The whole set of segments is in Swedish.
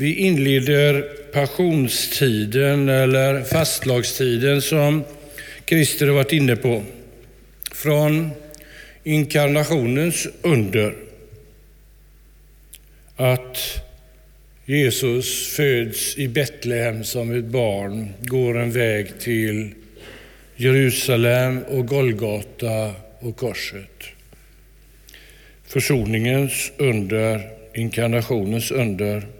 Vi inleder passionstiden eller fastlagstiden som Christer har varit inne på. Från inkarnationens under. Att Jesus föds i Betlehem som ett barn, går en väg till Jerusalem och Golgata och korset. Försoningens under, inkarnationens under.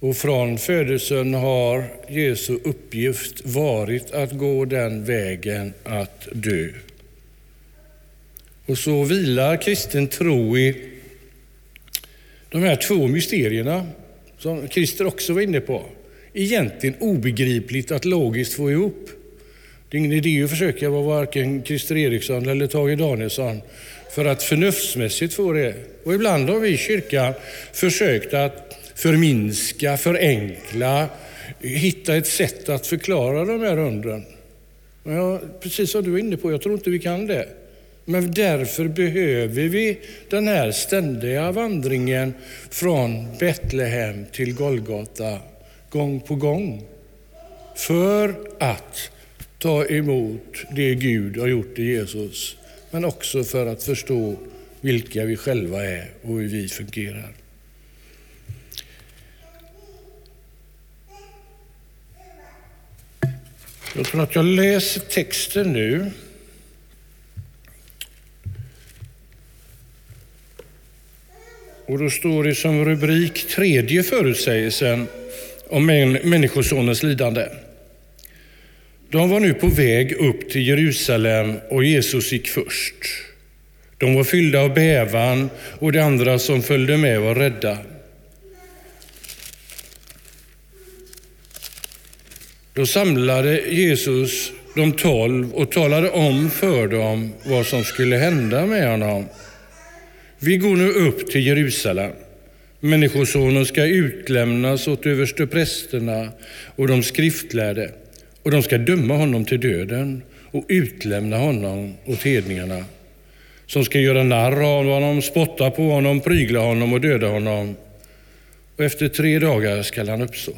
Och från födelsen har Jesu uppgift varit att gå den vägen att dö. Och så vilar kristen tro i de här två mysterierna som Christer också var inne på. Egentligen obegripligt att logiskt få ihop. Det är ingen idé att försöka vara varken Christer Eriksson eller Tage Danielsson för att förnuftsmässigt få det. Och ibland har vi i kyrkan försökt att förminska, förenkla, hitta ett sätt att förklara de här undren. Ja, precis som du är inne på, jag tror inte vi kan det. Men därför behöver vi den här ständiga vandringen från Betlehem till Golgata, gång på gång. För att ta emot det Gud har gjort i Jesus, men också för att förstå vilka vi själva är och hur vi fungerar. Jag tror att jag läser texten nu. Och då står det som rubrik tredje förutsägelsen om Människosonens lidande. De var nu på väg upp till Jerusalem och Jesus gick först. De var fyllda av bävan och de andra som följde med var rädda. Då samlade Jesus de tolv och talade om för dem vad som skulle hända med honom. Vi går nu upp till Jerusalem. Människosonen ska utlämnas åt översteprästerna och de skriftlärde och de ska döma honom till döden och utlämna honom åt hedningarna som ska göra narr av honom, spotta på honom, prygla honom och döda honom. Och efter tre dagar skall han uppstå.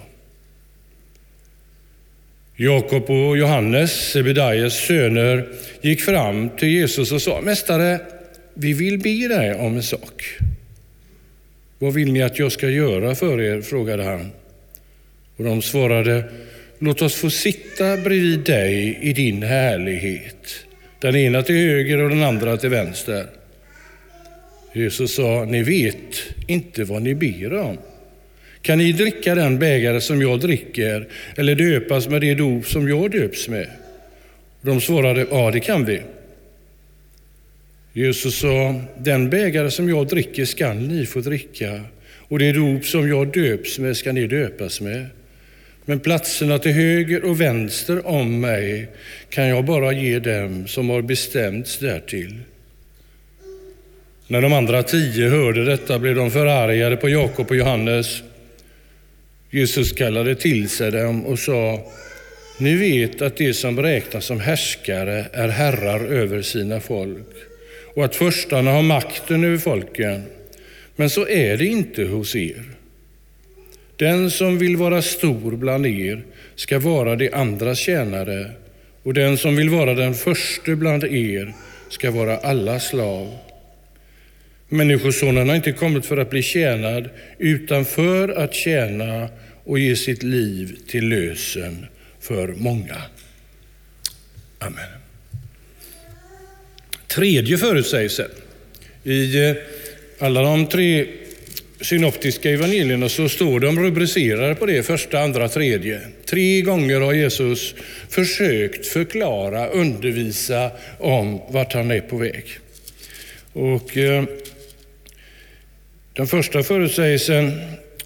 Jakob och Johannes, Sebedaias söner, gick fram till Jesus och sa Mästare, vi vill be dig om en sak. Vad vill ni att jag ska göra för er? frågade han. Och de svarade Låt oss få sitta bredvid dig i din härlighet, den ena till höger och den andra till vänster. Jesus sa, ni vet inte vad ni ber om. Kan ni dricka den bägare som jag dricker eller döpas med det dop som jag döps med? De svarade, ja det kan vi. Jesus sa, den bägare som jag dricker skall ni få dricka och det dop som jag döps med ska ni döpas med. Men platserna till höger och vänster om mig kan jag bara ge dem som har bestämts därtill. När de andra tio hörde detta blev de förargade på Jakob och Johannes. Jesus kallade till sig dem och sa, ni vet att de som räknas som härskare är herrar över sina folk och att förstarna har makten över folken. Men så är det inte hos er. Den som vill vara stor bland er ska vara de andras tjänare och den som vill vara den förste bland er ska vara alla slav. Människosonen har inte kommit för att bli tjänad utan för att tjäna och ge sitt liv till lösen för många. Amen. Tredje förutsägelsen. I eh, alla de tre synoptiska evangelierna så står de rubricerade på det, första, andra, tredje. Tre gånger har Jesus försökt förklara, undervisa om vart han är på väg. Och eh, den första förutsägelsen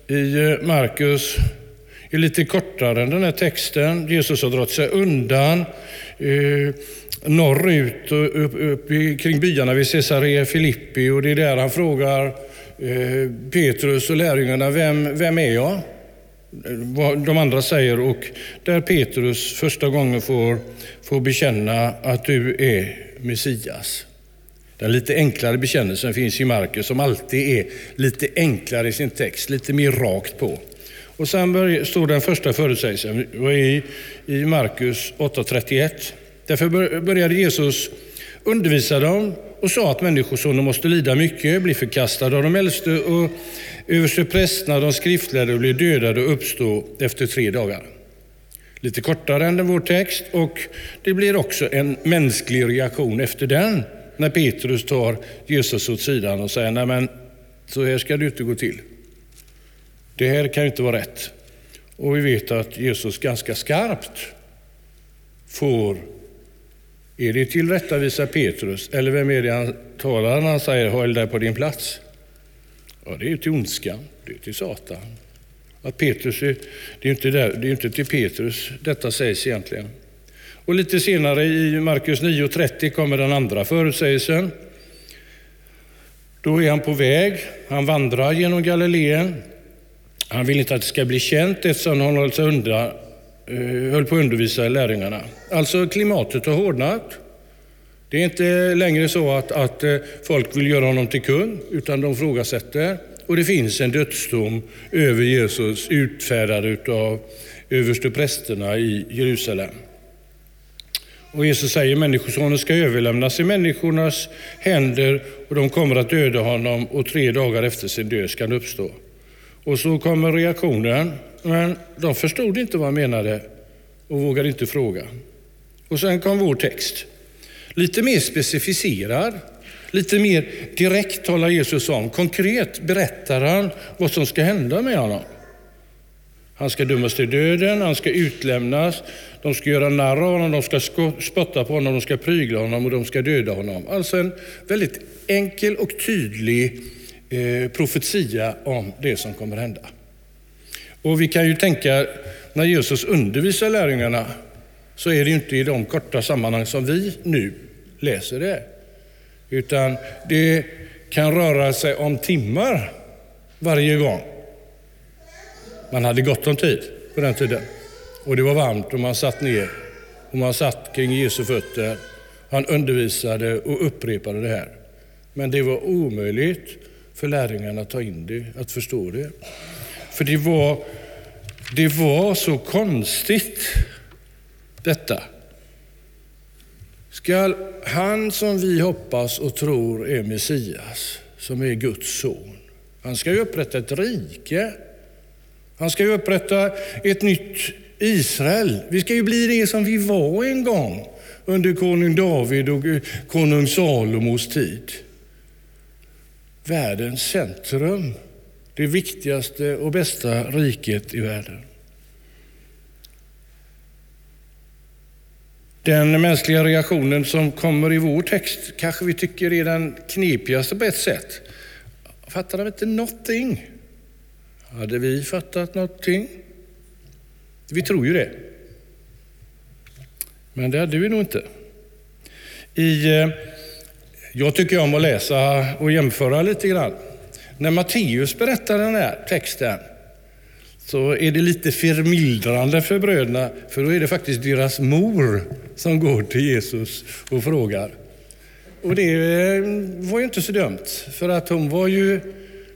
i eh, Markus är lite kortare än den här texten. Jesus har dragit sig undan eh, norrut och upp, upp kring byarna vid Caesarea Filippi och det är där han frågar eh, Petrus och lärjungarna, vem, vem är jag? Vad de andra säger och där Petrus första gången får, får bekänna att du är Messias. Den lite enklare bekännelsen finns i Markus som alltid är lite enklare i sin text, lite mer rakt på. Och sen står den första förutsägelsen i, i Markus 8.31. Därför började Jesus undervisa dem och sa att Människosonen måste lida mycket, bli förkastad av de äldste och översteprästerna, de skriftlärde och bli dödade och uppstå efter tre dagar. Lite kortare än vår text och det blir också en mänsklig reaktion efter den när Petrus tar Jesus åt sidan och säger nej men så här ska det inte gå till. Det här kan ju inte vara rätt. Och vi vet att Jesus ganska skarpt får, är det tillrättavisa Petrus eller vem är det han talar när han säger håll dig på din plats? Ja, det är till ondskan, det är till Satan. Att Petrus är, det, är inte där, det är inte till Petrus detta sägs egentligen. Och lite senare i Markus 9.30 kommer den andra förutsägelsen. Då är han på väg, han vandrar genom Galileen. Han vill inte att det ska bli känt eftersom han höll, sig undan, eh, höll på att undervisa lärjungarna. Alltså klimatet har hårdnat. Det är inte längre så att, att eh, folk vill göra honom till kung, utan de frågasätter. Och det finns en dödsdom över Jesus utfärdad av översteprästerna i Jerusalem. Och Jesus säger Människosonen ska överlämnas i människornas händer och de kommer att döda honom och tre dagar efter sin död ska han uppstå. Och så kommer reaktionen, men de förstod inte vad han menade och vågade inte fråga. Och sen kom vår text. Lite mer specificerad, lite mer direkt talar Jesus om. Konkret berättar han vad som ska hända med honom. Han ska dömas till döden, han ska utlämnas, de ska göra narr av honom, de ska spotta på honom, de ska prygla honom och de ska döda honom. Alltså en väldigt enkel och tydlig eh, profetia om det som kommer hända. Och vi kan ju tänka, när Jesus undervisar lärjungarna så är det ju inte i de korta sammanhang som vi nu läser det. Utan det kan röra sig om timmar varje gång. Man hade gott om tid på den tiden. Och det var varmt och man satt ner och man satt kring Jesu fötter. Han undervisade och upprepade det här. Men det var omöjligt för lärjungarna att ta in det, att förstå det. För det var, det var så konstigt detta. Skall han som vi hoppas och tror är Messias, som är Guds son, han ska ju upprätta ett rike. Han ska ju upprätta ett nytt Israel. Vi ska ju bli det som vi var en gång under konung David och eh, konung Salomos tid. Världens centrum, det viktigaste och bästa riket i världen. Den mänskliga reaktionen som kommer i vår text kanske vi tycker är den knepigaste på ett sätt. Fattar de inte någonting? Hade vi fattat någonting? Vi tror ju det. Men det hade vi nog inte. I, eh, jag tycker om att läsa och jämföra lite grann. När Matteus berättar den här texten så är det lite förmildrande för bröderna, för då är det faktiskt deras mor som går till Jesus och frågar. Och det eh, var ju inte så dumt, för att hon var ju,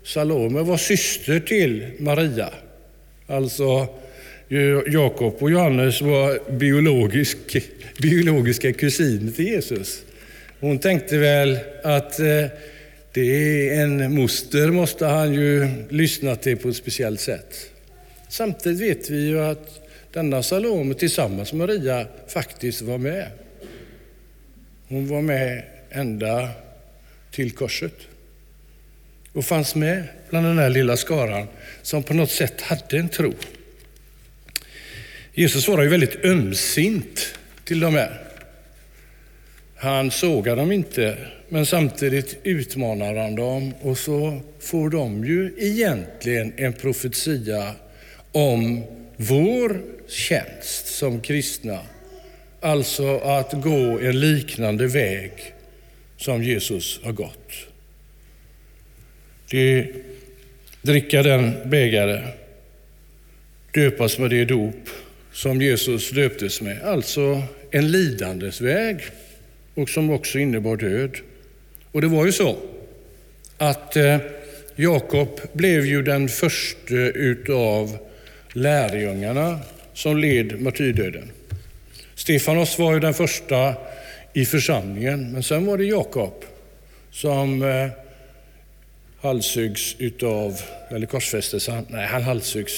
Salome var syster till Maria. Alltså Jakob och Johannes var biologisk, biologiska kusiner till Jesus. Hon tänkte väl att eh, det är en moster måste han ju lyssna till på ett speciellt sätt. Samtidigt vet vi ju att denna Salome tillsammans med Maria faktiskt var med. Hon var med ända till korset och fanns med bland den här lilla skaran som på något sätt hade en tro. Jesus svarar ju väldigt ömsint till de här. Han sågar dem inte, men samtidigt utmanar han dem och så får de ju egentligen en profetia om vår tjänst som kristna. Alltså att gå en liknande väg som Jesus har gått. Det dricka den bägare, döpas med det dop som Jesus döptes med, alltså en lidandes väg och som också innebar död. Och det var ju så att eh, Jakob blev ju den första utav lärjungarna som led martyrdöden. Stefanos var ju den första i församlingen, men sen var det Jakob som eh, halshuggs utav, eller korsfästes han, nej han halshuggs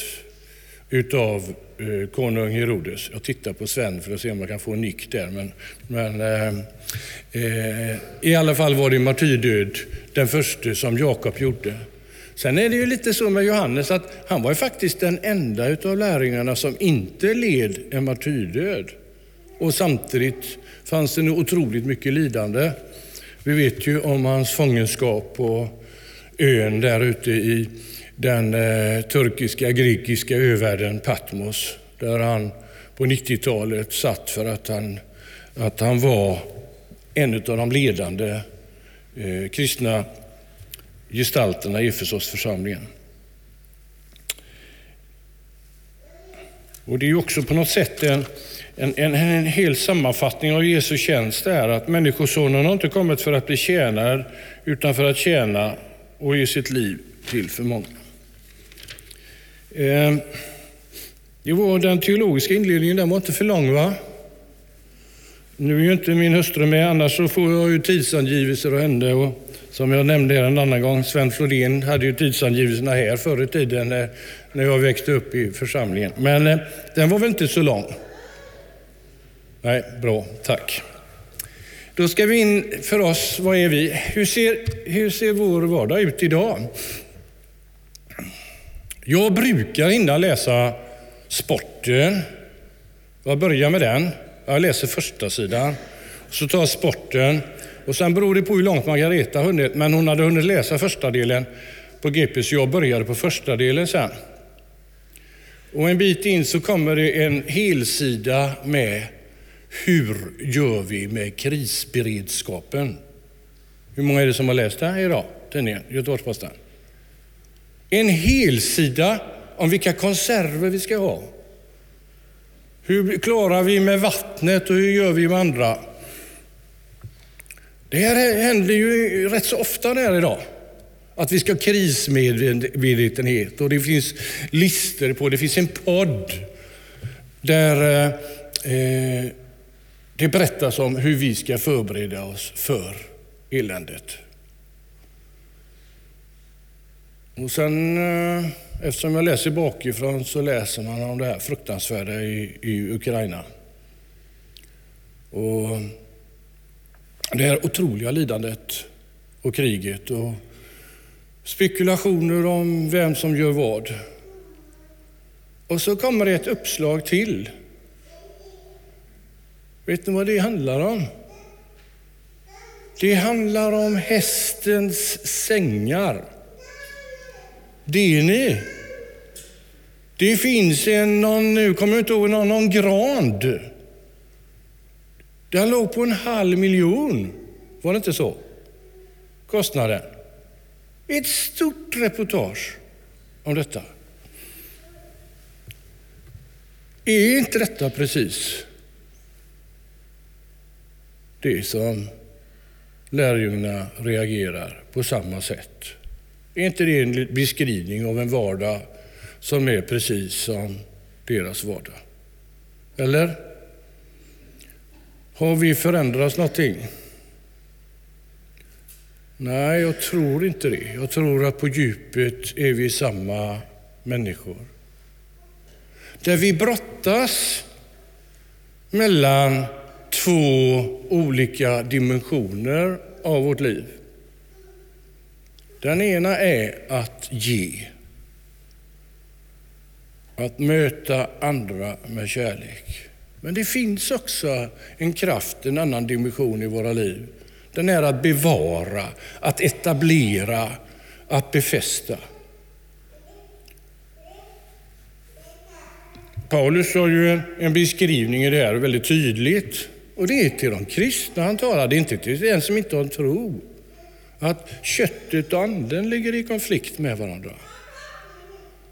utav eh, konung Herodes. Jag tittar på Sven för att se om jag kan få en nick där. Men, men eh, eh, i alla fall var det martyrdöd den första som Jakob gjorde. Sen är det ju lite så med Johannes att han var ju faktiskt den enda utav lärjungarna som inte led en martyrdöd. Och samtidigt fanns det nu otroligt mycket lidande. Vi vet ju om hans fångenskap och ön där ute i den eh, turkiska, grekiska övärlden Patmos, där han på 90-talet satt för att han, att han var en av de ledande eh, kristna gestalterna i Efesosförsamlingen. Och det är också på något sätt en, en, en, en hel sammanfattning av Jesu tjänst är att Människosonen har inte kommit för att bli tjänad utan för att tjäna och ge sitt liv till för många. Eh, det var den teologiska inledningen, den var inte för lång va? Nu är ju inte min hustru med, annars så får jag ju tidsangivelser av henne. Och som jag nämnde här en annan gång, Sven Flodén hade ju tidsangivelserna här förr i tiden när, när jag växte upp i församlingen. Men eh, den var väl inte så lång? Nej, bra, tack. Då ska vi in för oss, vad är vi? Hur ser, hur ser vår vardag ut idag? Jag brukar innan läsa sporten. Jag börjar med den. Jag läser första sidan. Så tar jag sporten. Och sen beror det på hur långt Margareta har hunnit, men hon hade hunnit läsa första delen på GP, så jag började på första delen sen. Och en bit in så kommer det en helsida med hur gör vi med krisberedskapen? Hur många är det som har läst det här idag? Tidningen Göteborgs-Posten. En helsida om vilka konserver vi ska ha. Hur klarar vi med vattnet och hur gör vi med andra? Det här händer ju rätt så ofta där idag. Att vi ska ha krismedvetenhet och det finns listor på, det finns en podd där eh, eh det berättas om hur vi ska förbereda oss för eländet. Och sen, eh, eftersom jag läser bakifrån, så läser man om det här fruktansvärda i, i Ukraina. Och det här otroliga lidandet och kriget och spekulationer om vem som gör vad. Och så kommer det ett uppslag till. Vet ni vad det handlar om? Det handlar om hästens sängar. Det ni. Det finns en, någon, nu kommer jag inte ihåg, någon, någon Grand. Den låg på en halv miljon. Var det inte så? Kostnaden. Ett stort reportage om detta. Är inte detta precis det som lärjungarna reagerar på samma sätt? Är inte det en beskrivning av en vardag som är precis som deras vardag? Eller? Har vi förändrats någonting? Nej, jag tror inte det. Jag tror att på djupet är vi samma människor. Där vi brottas mellan två olika dimensioner av vårt liv. Den ena är att ge. Att möta andra med kärlek. Men det finns också en kraft, en annan dimension i våra liv. Den är att bevara, att etablera, att befästa. Paulus har ju en beskrivning i det här väldigt tydligt. Och det är till de kristna han talar, det är inte till den som inte har en tro att köttet och anden ligger i konflikt med varandra.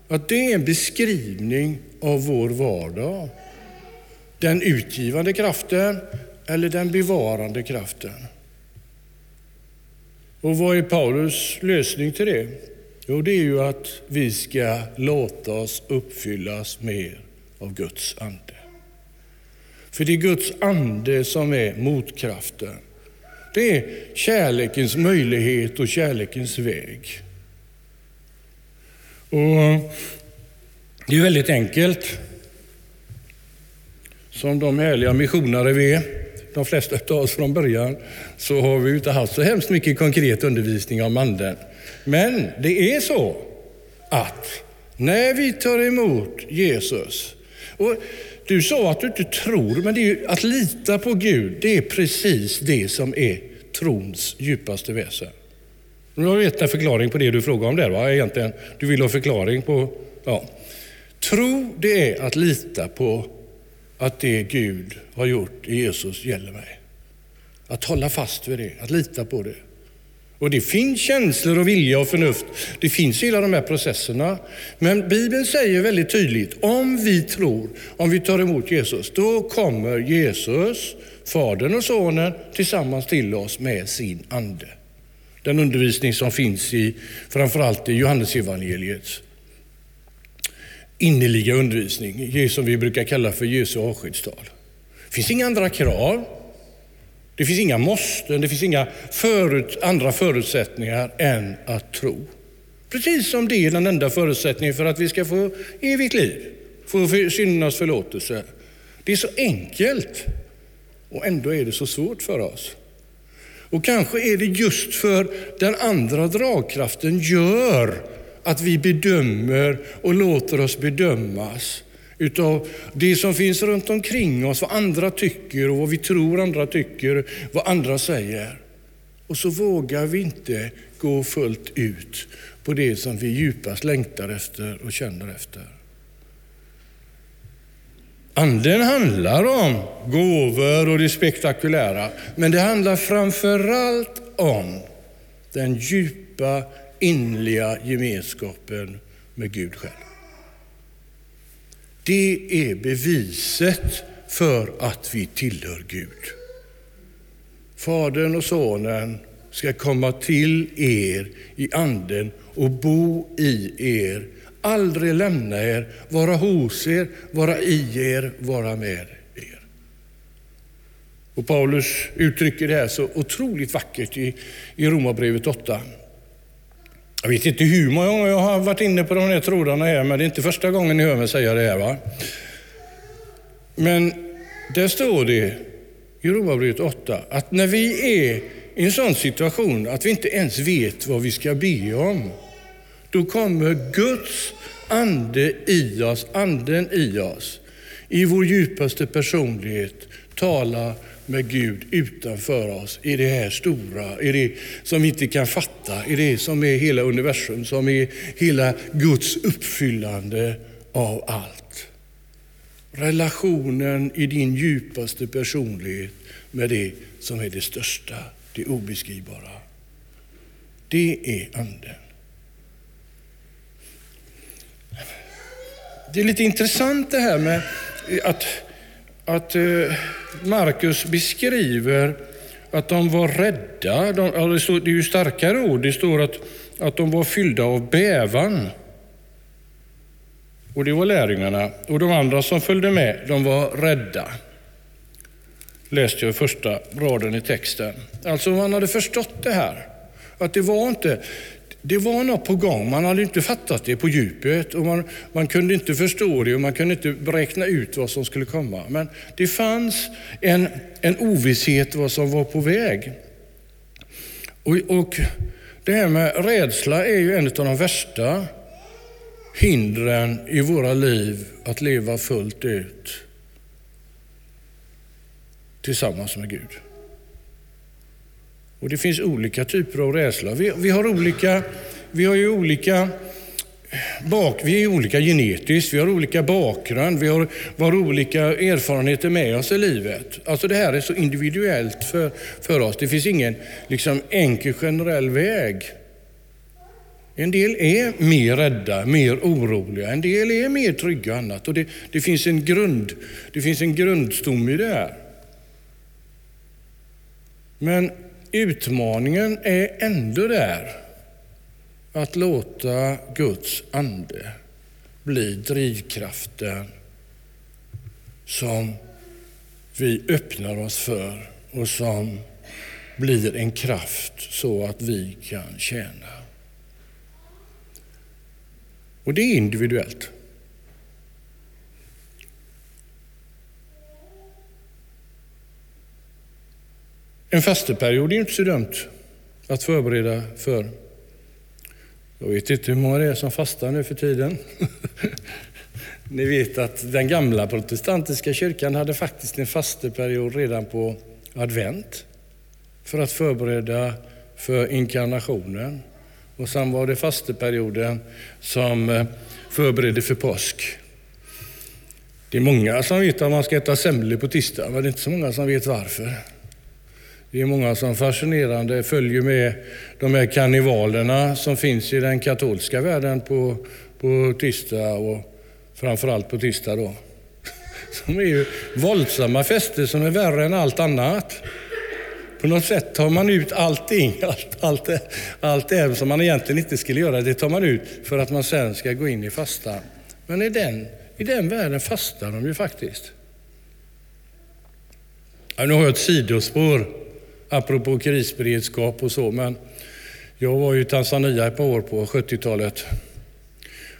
Att det är en beskrivning av vår vardag. Den utgivande kraften eller den bevarande kraften. Och vad är Paulus lösning till det? Jo, det är ju att vi ska låta oss uppfyllas mer av Guds ande. För det är Guds ande som är motkraften. Det är kärlekens möjlighet och kärlekens väg. Och Det är väldigt enkelt. Som de härliga missionare vi är, de flesta av oss från början, så har vi inte haft så hemskt mycket konkret undervisning om anden. Men det är så att när vi tar emot Jesus, och du sa att du inte tror, men det är att lita på Gud, det är precis det som är trons djupaste väsen. Nu har du gett en förklaring på det du frågade om där, va? Egentligen, du vill ha förklaring på... Ja. Tro, det är att lita på att det Gud har gjort i Jesus gäller mig. Att hålla fast vid det, att lita på det. Och det finns känslor och vilja och förnuft. Det finns hela de här processerna. Men Bibeln säger väldigt tydligt, om vi tror, om vi tar emot Jesus, då kommer Jesus, Fadern och Sonen tillsammans till oss med sin ande. Den undervisning som finns i framförallt i Johannesevangeliets innerliga undervisning, som vi brukar kalla för Jesu avskedstal. Det finns inga andra krav. Det finns inga måsten, det finns inga förut, andra förutsättningar än att tro. Precis som det är den enda förutsättningen för att vi ska få evigt liv, få syndernas förlåtelse. Det är så enkelt och ändå är det så svårt för oss. Och kanske är det just för den andra dragkraften gör att vi bedömer och låter oss bedömas utav det som finns runt omkring oss, vad andra tycker och vad vi tror andra tycker, vad andra säger. Och så vågar vi inte gå fullt ut på det som vi djupast längtar efter och känner efter. Anden handlar om gåvor och det spektakulära, men det handlar framförallt om den djupa innerliga gemenskapen med Gud själv. Det är beviset för att vi tillhör Gud. Fadern och Sonen ska komma till er i anden och bo i er, aldrig lämna er, vara hos er, vara i er, vara med er. Och Paulus uttrycker det här så otroligt vackert i, i Romarbrevet 8. Jag vet inte hur många gånger jag har varit inne på de här trådarna här, men det är inte första gången ni hör mig säga det här. Va? Men där står det i Romarbrevet 8 att när vi är i en sån situation att vi inte ens vet vad vi ska be om, då kommer Guds ande i oss, anden i oss, i vår djupaste personlighet tala med Gud utanför oss, i det här stora, i det som vi inte kan fatta, i det som är hela universum, som är hela Guds uppfyllande av allt. Relationen i din djupaste personlighet med det som är det största, det obeskrivbara. Det är Anden. Det är lite intressant det här med att, att eh, Markus beskriver att de var rädda. De, det, står, det är ju starkare ord. Det står att, att de var fyllda av bävan. Och det var lärjungarna. Och de andra som följde med, de var rädda. Läste jag första raden i texten. Alltså man hade förstått det här. Att det var inte det var något på gång. Man hade inte fattat det på djupet och man, man kunde inte förstå det och man kunde inte räkna ut vad som skulle komma. Men det fanns en, en ovisshet vad som var på väg. Och, och det här med rädsla är ju en av de värsta hindren i våra liv att leva fullt ut tillsammans med Gud. Och det finns olika typer av rädsla. Vi, vi har olika, vi har ju olika bak, vi är olika genetiskt, vi har olika bakgrund, vi har, vi har olika erfarenheter med oss i livet. Alltså det här är så individuellt för, för oss. Det finns ingen liksom, enkel generell väg. En del är mer rädda, mer oroliga, en del är mer trygga och annat. Och det, det, finns en grund, det finns en grundstomme i det här. Men utmaningen är ändå där. Att låta Guds ande bli drivkraften som vi öppnar oss för och som blir en kraft så att vi kan tjäna. Och det är individuellt. En fasteperiod är ju inte så dumt att förbereda för. Jag vet inte hur många det är som fastar nu för tiden. Ni vet att den gamla protestantiska kyrkan hade faktiskt en fasteperiod redan på advent för att förbereda för inkarnationen. Och sen var det fasteperioden som eh, förberedde för påsk. Det är många som vet att man ska äta semlor på tisdag, men det är inte så många som vet varför. Det är många som fascinerande följer med de här karnevalerna som finns i den katolska världen på, på tisdag och framförallt på tisdag då. Som är ju våldsamma fester som är värre än allt annat. På något sätt tar man ut allting, allt, allt, det, allt det som man egentligen inte skulle göra, det tar man ut för att man sen ska gå in i fastan. Men i den, i den världen fastar de ju faktiskt. Ja, nu har jag ett sidospår apropå krisberedskap och så, men jag var i Tanzania ett par år på 70-talet.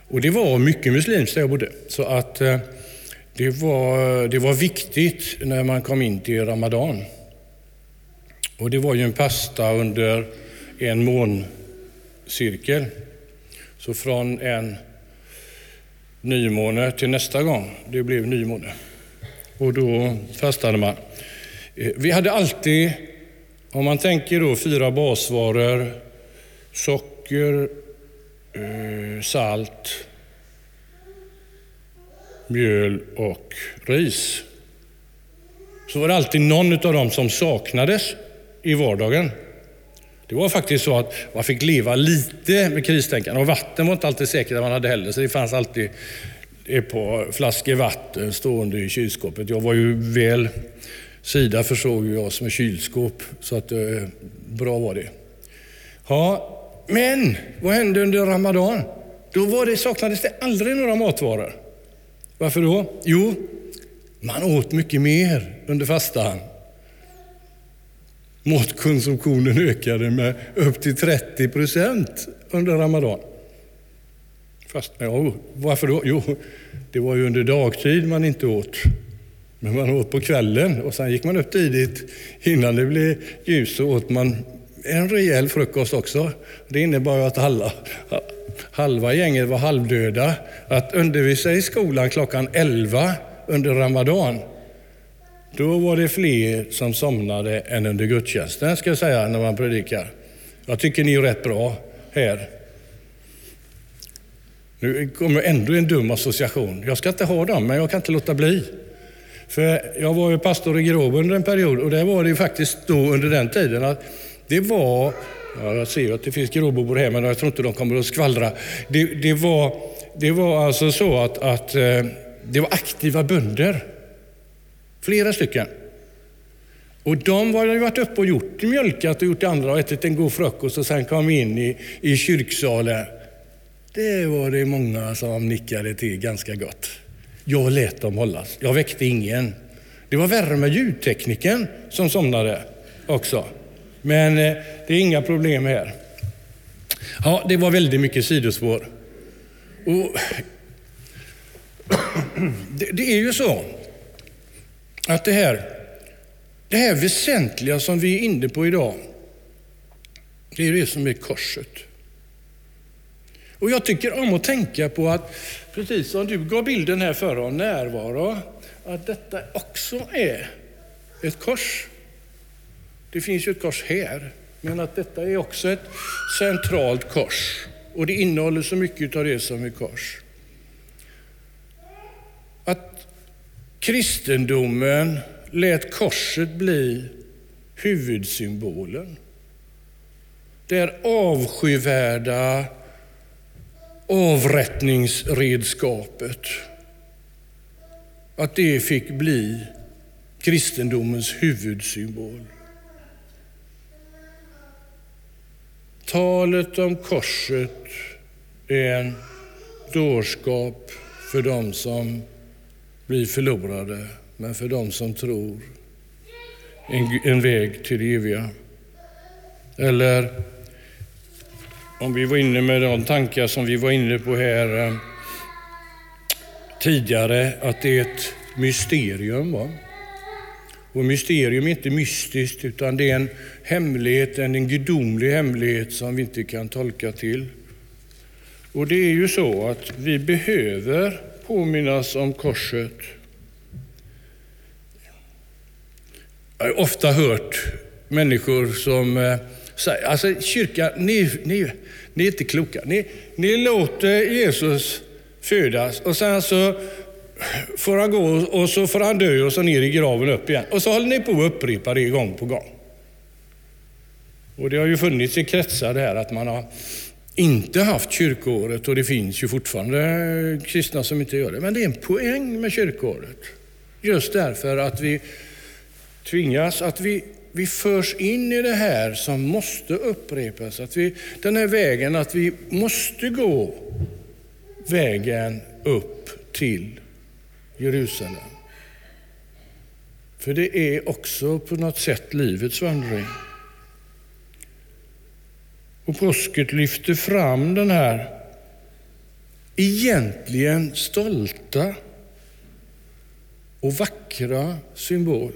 Och det var mycket muslimskt där jag bodde. Så att eh, det var, det var viktigt när man kom in till Ramadan. Och det var ju en pasta under en måncirkel. Så från en nymåne till nästa gång, det blev nymåne. Och då fastade man. Eh, vi hade alltid om man tänker då fyra basvaror, socker, eh, salt, mjöl och ris, så var det alltid någon av dem som saknades i vardagen. Det var faktiskt så att man fick leva lite med kristänkande och vatten var inte alltid säkert att man hade heller, så det fanns alltid ett par flaskor vatten stående i kylskåpet. Jag var ju väl Sida försåg ju oss med kylskåp, så att, eh, bra var det. Ja, men vad hände under Ramadan? Då var det, saknades det aldrig några matvaror. Varför då? Jo, man åt mycket mer under fastan. Matkonsumtionen ökade med upp till 30 procent under Ramadan. Fast, ja, varför då? Jo, det var ju under dagtid man inte åt. Men man åt på kvällen och sen gick man upp tidigt. Innan det blev ljus så åt man en rejäl frukost också. Det innebar att alla, halva gänget var halvdöda. Att undervisa i skolan klockan 11 under Ramadan, då var det fler som somnade än under gudstjänsten, ska jag säga, när man predikar. Jag tycker ni är rätt bra här. Nu kommer ändå en dum association. Jag ska inte ha dem, men jag kan inte låta bli. För jag var ju pastor i Gråbo under en period och det var det ju faktiskt då under den tiden att det var, ja, jag ser ju att det finns Gråbobor här men jag tror inte de kommer att skvallra. Det, det, var, det var alltså så att, att eh, det var aktiva bönder. Flera stycken. Och de hade varit uppe och gjort mjölkat och gjort det andra och ätit en god frukost och sen kom in i, i kyrksalen. Det var det många som nickade till ganska gott. Jag lät dem hållas. Jag väckte ingen. Det var värre med ljudtekniken som somnade också. Men eh, det är inga problem här. Ja, det var väldigt mycket sidospår. Och det, det är ju så att det här, det här väsentliga som vi är inne på idag, det är det som är korset. Och jag tycker om att tänka på att, precis som du gav bilden här för av närvaro, att detta också är ett kors. Det finns ju ett kors här, men att detta är också ett centralt kors. Och det innehåller så mycket av det som är kors. Att kristendomen lät korset bli huvudsymbolen. Det är avskyvärda avrättningsredskapet. Att det fick bli kristendomens huvudsymbol. talet om korset är en dårskap för dem som blir förlorade, men för dem som tror en, en väg till det eviga. Eller om vi var inne med de tankar som vi var inne på här eh, tidigare, att det är ett mysterium. Va? Och mysterium är inte mystiskt, utan det är en hemlighet, en gudomlig hemlighet som vi inte kan tolka till. Och det är ju så att vi behöver påminnas om korset. Jag har ofta hört människor som eh, alltså kyrkan, ni, ni, ni är inte kloka. Ni, ni låter Jesus födas och sen så får han gå och så får han dö och så ner i graven upp igen. Och så håller ni på att upprepa det gång på gång. Och det har ju funnits i kretsar det här att man har inte haft kyrkoåret och det finns ju fortfarande kristna som inte gör det. Men det är en poäng med kyrkoåret. Just därför att vi tvingas, att vi, vi förs in i det här som måste upprepas. Att vi, den här vägen, att vi måste gå vägen upp till Jerusalem. För det är också på något sätt livets vandring. Och påsket lyfter fram den här egentligen stolta och vackra symbol.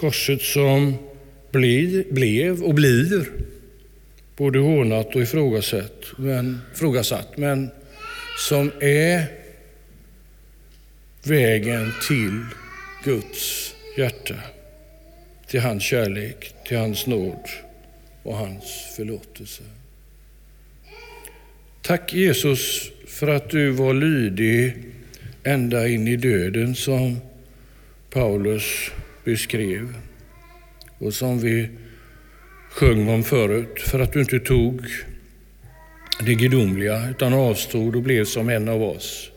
Korset som bli, blev och blir både hånat och ifrågasatt, men, ifrågasatt, men som är vägen till Guds hjärta, till hans kärlek, till hans nåd och hans förlåtelse. Tack Jesus för att du var lydig ända in i döden som Paulus beskrev och som vi sjöng om förut. För att du inte tog det gudomliga utan avstod och blev som en av oss.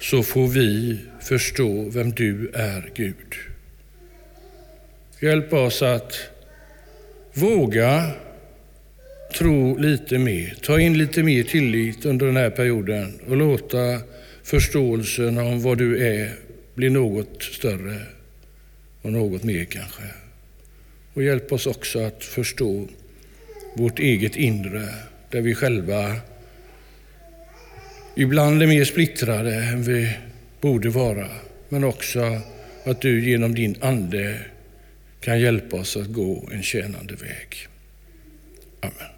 Så får vi förstå vem du är, Gud. Hjälp oss att Våga tro lite mer, ta in lite mer tillit under den här perioden och låta förståelsen om vad du är bli något större och något mer kanske. Och hjälp oss också att förstå vårt eget inre, där vi själva ibland är mer splittrade än vi borde vara, men också att du genom din Ande kan hjälpa oss att gå en tjänande väg. Amen.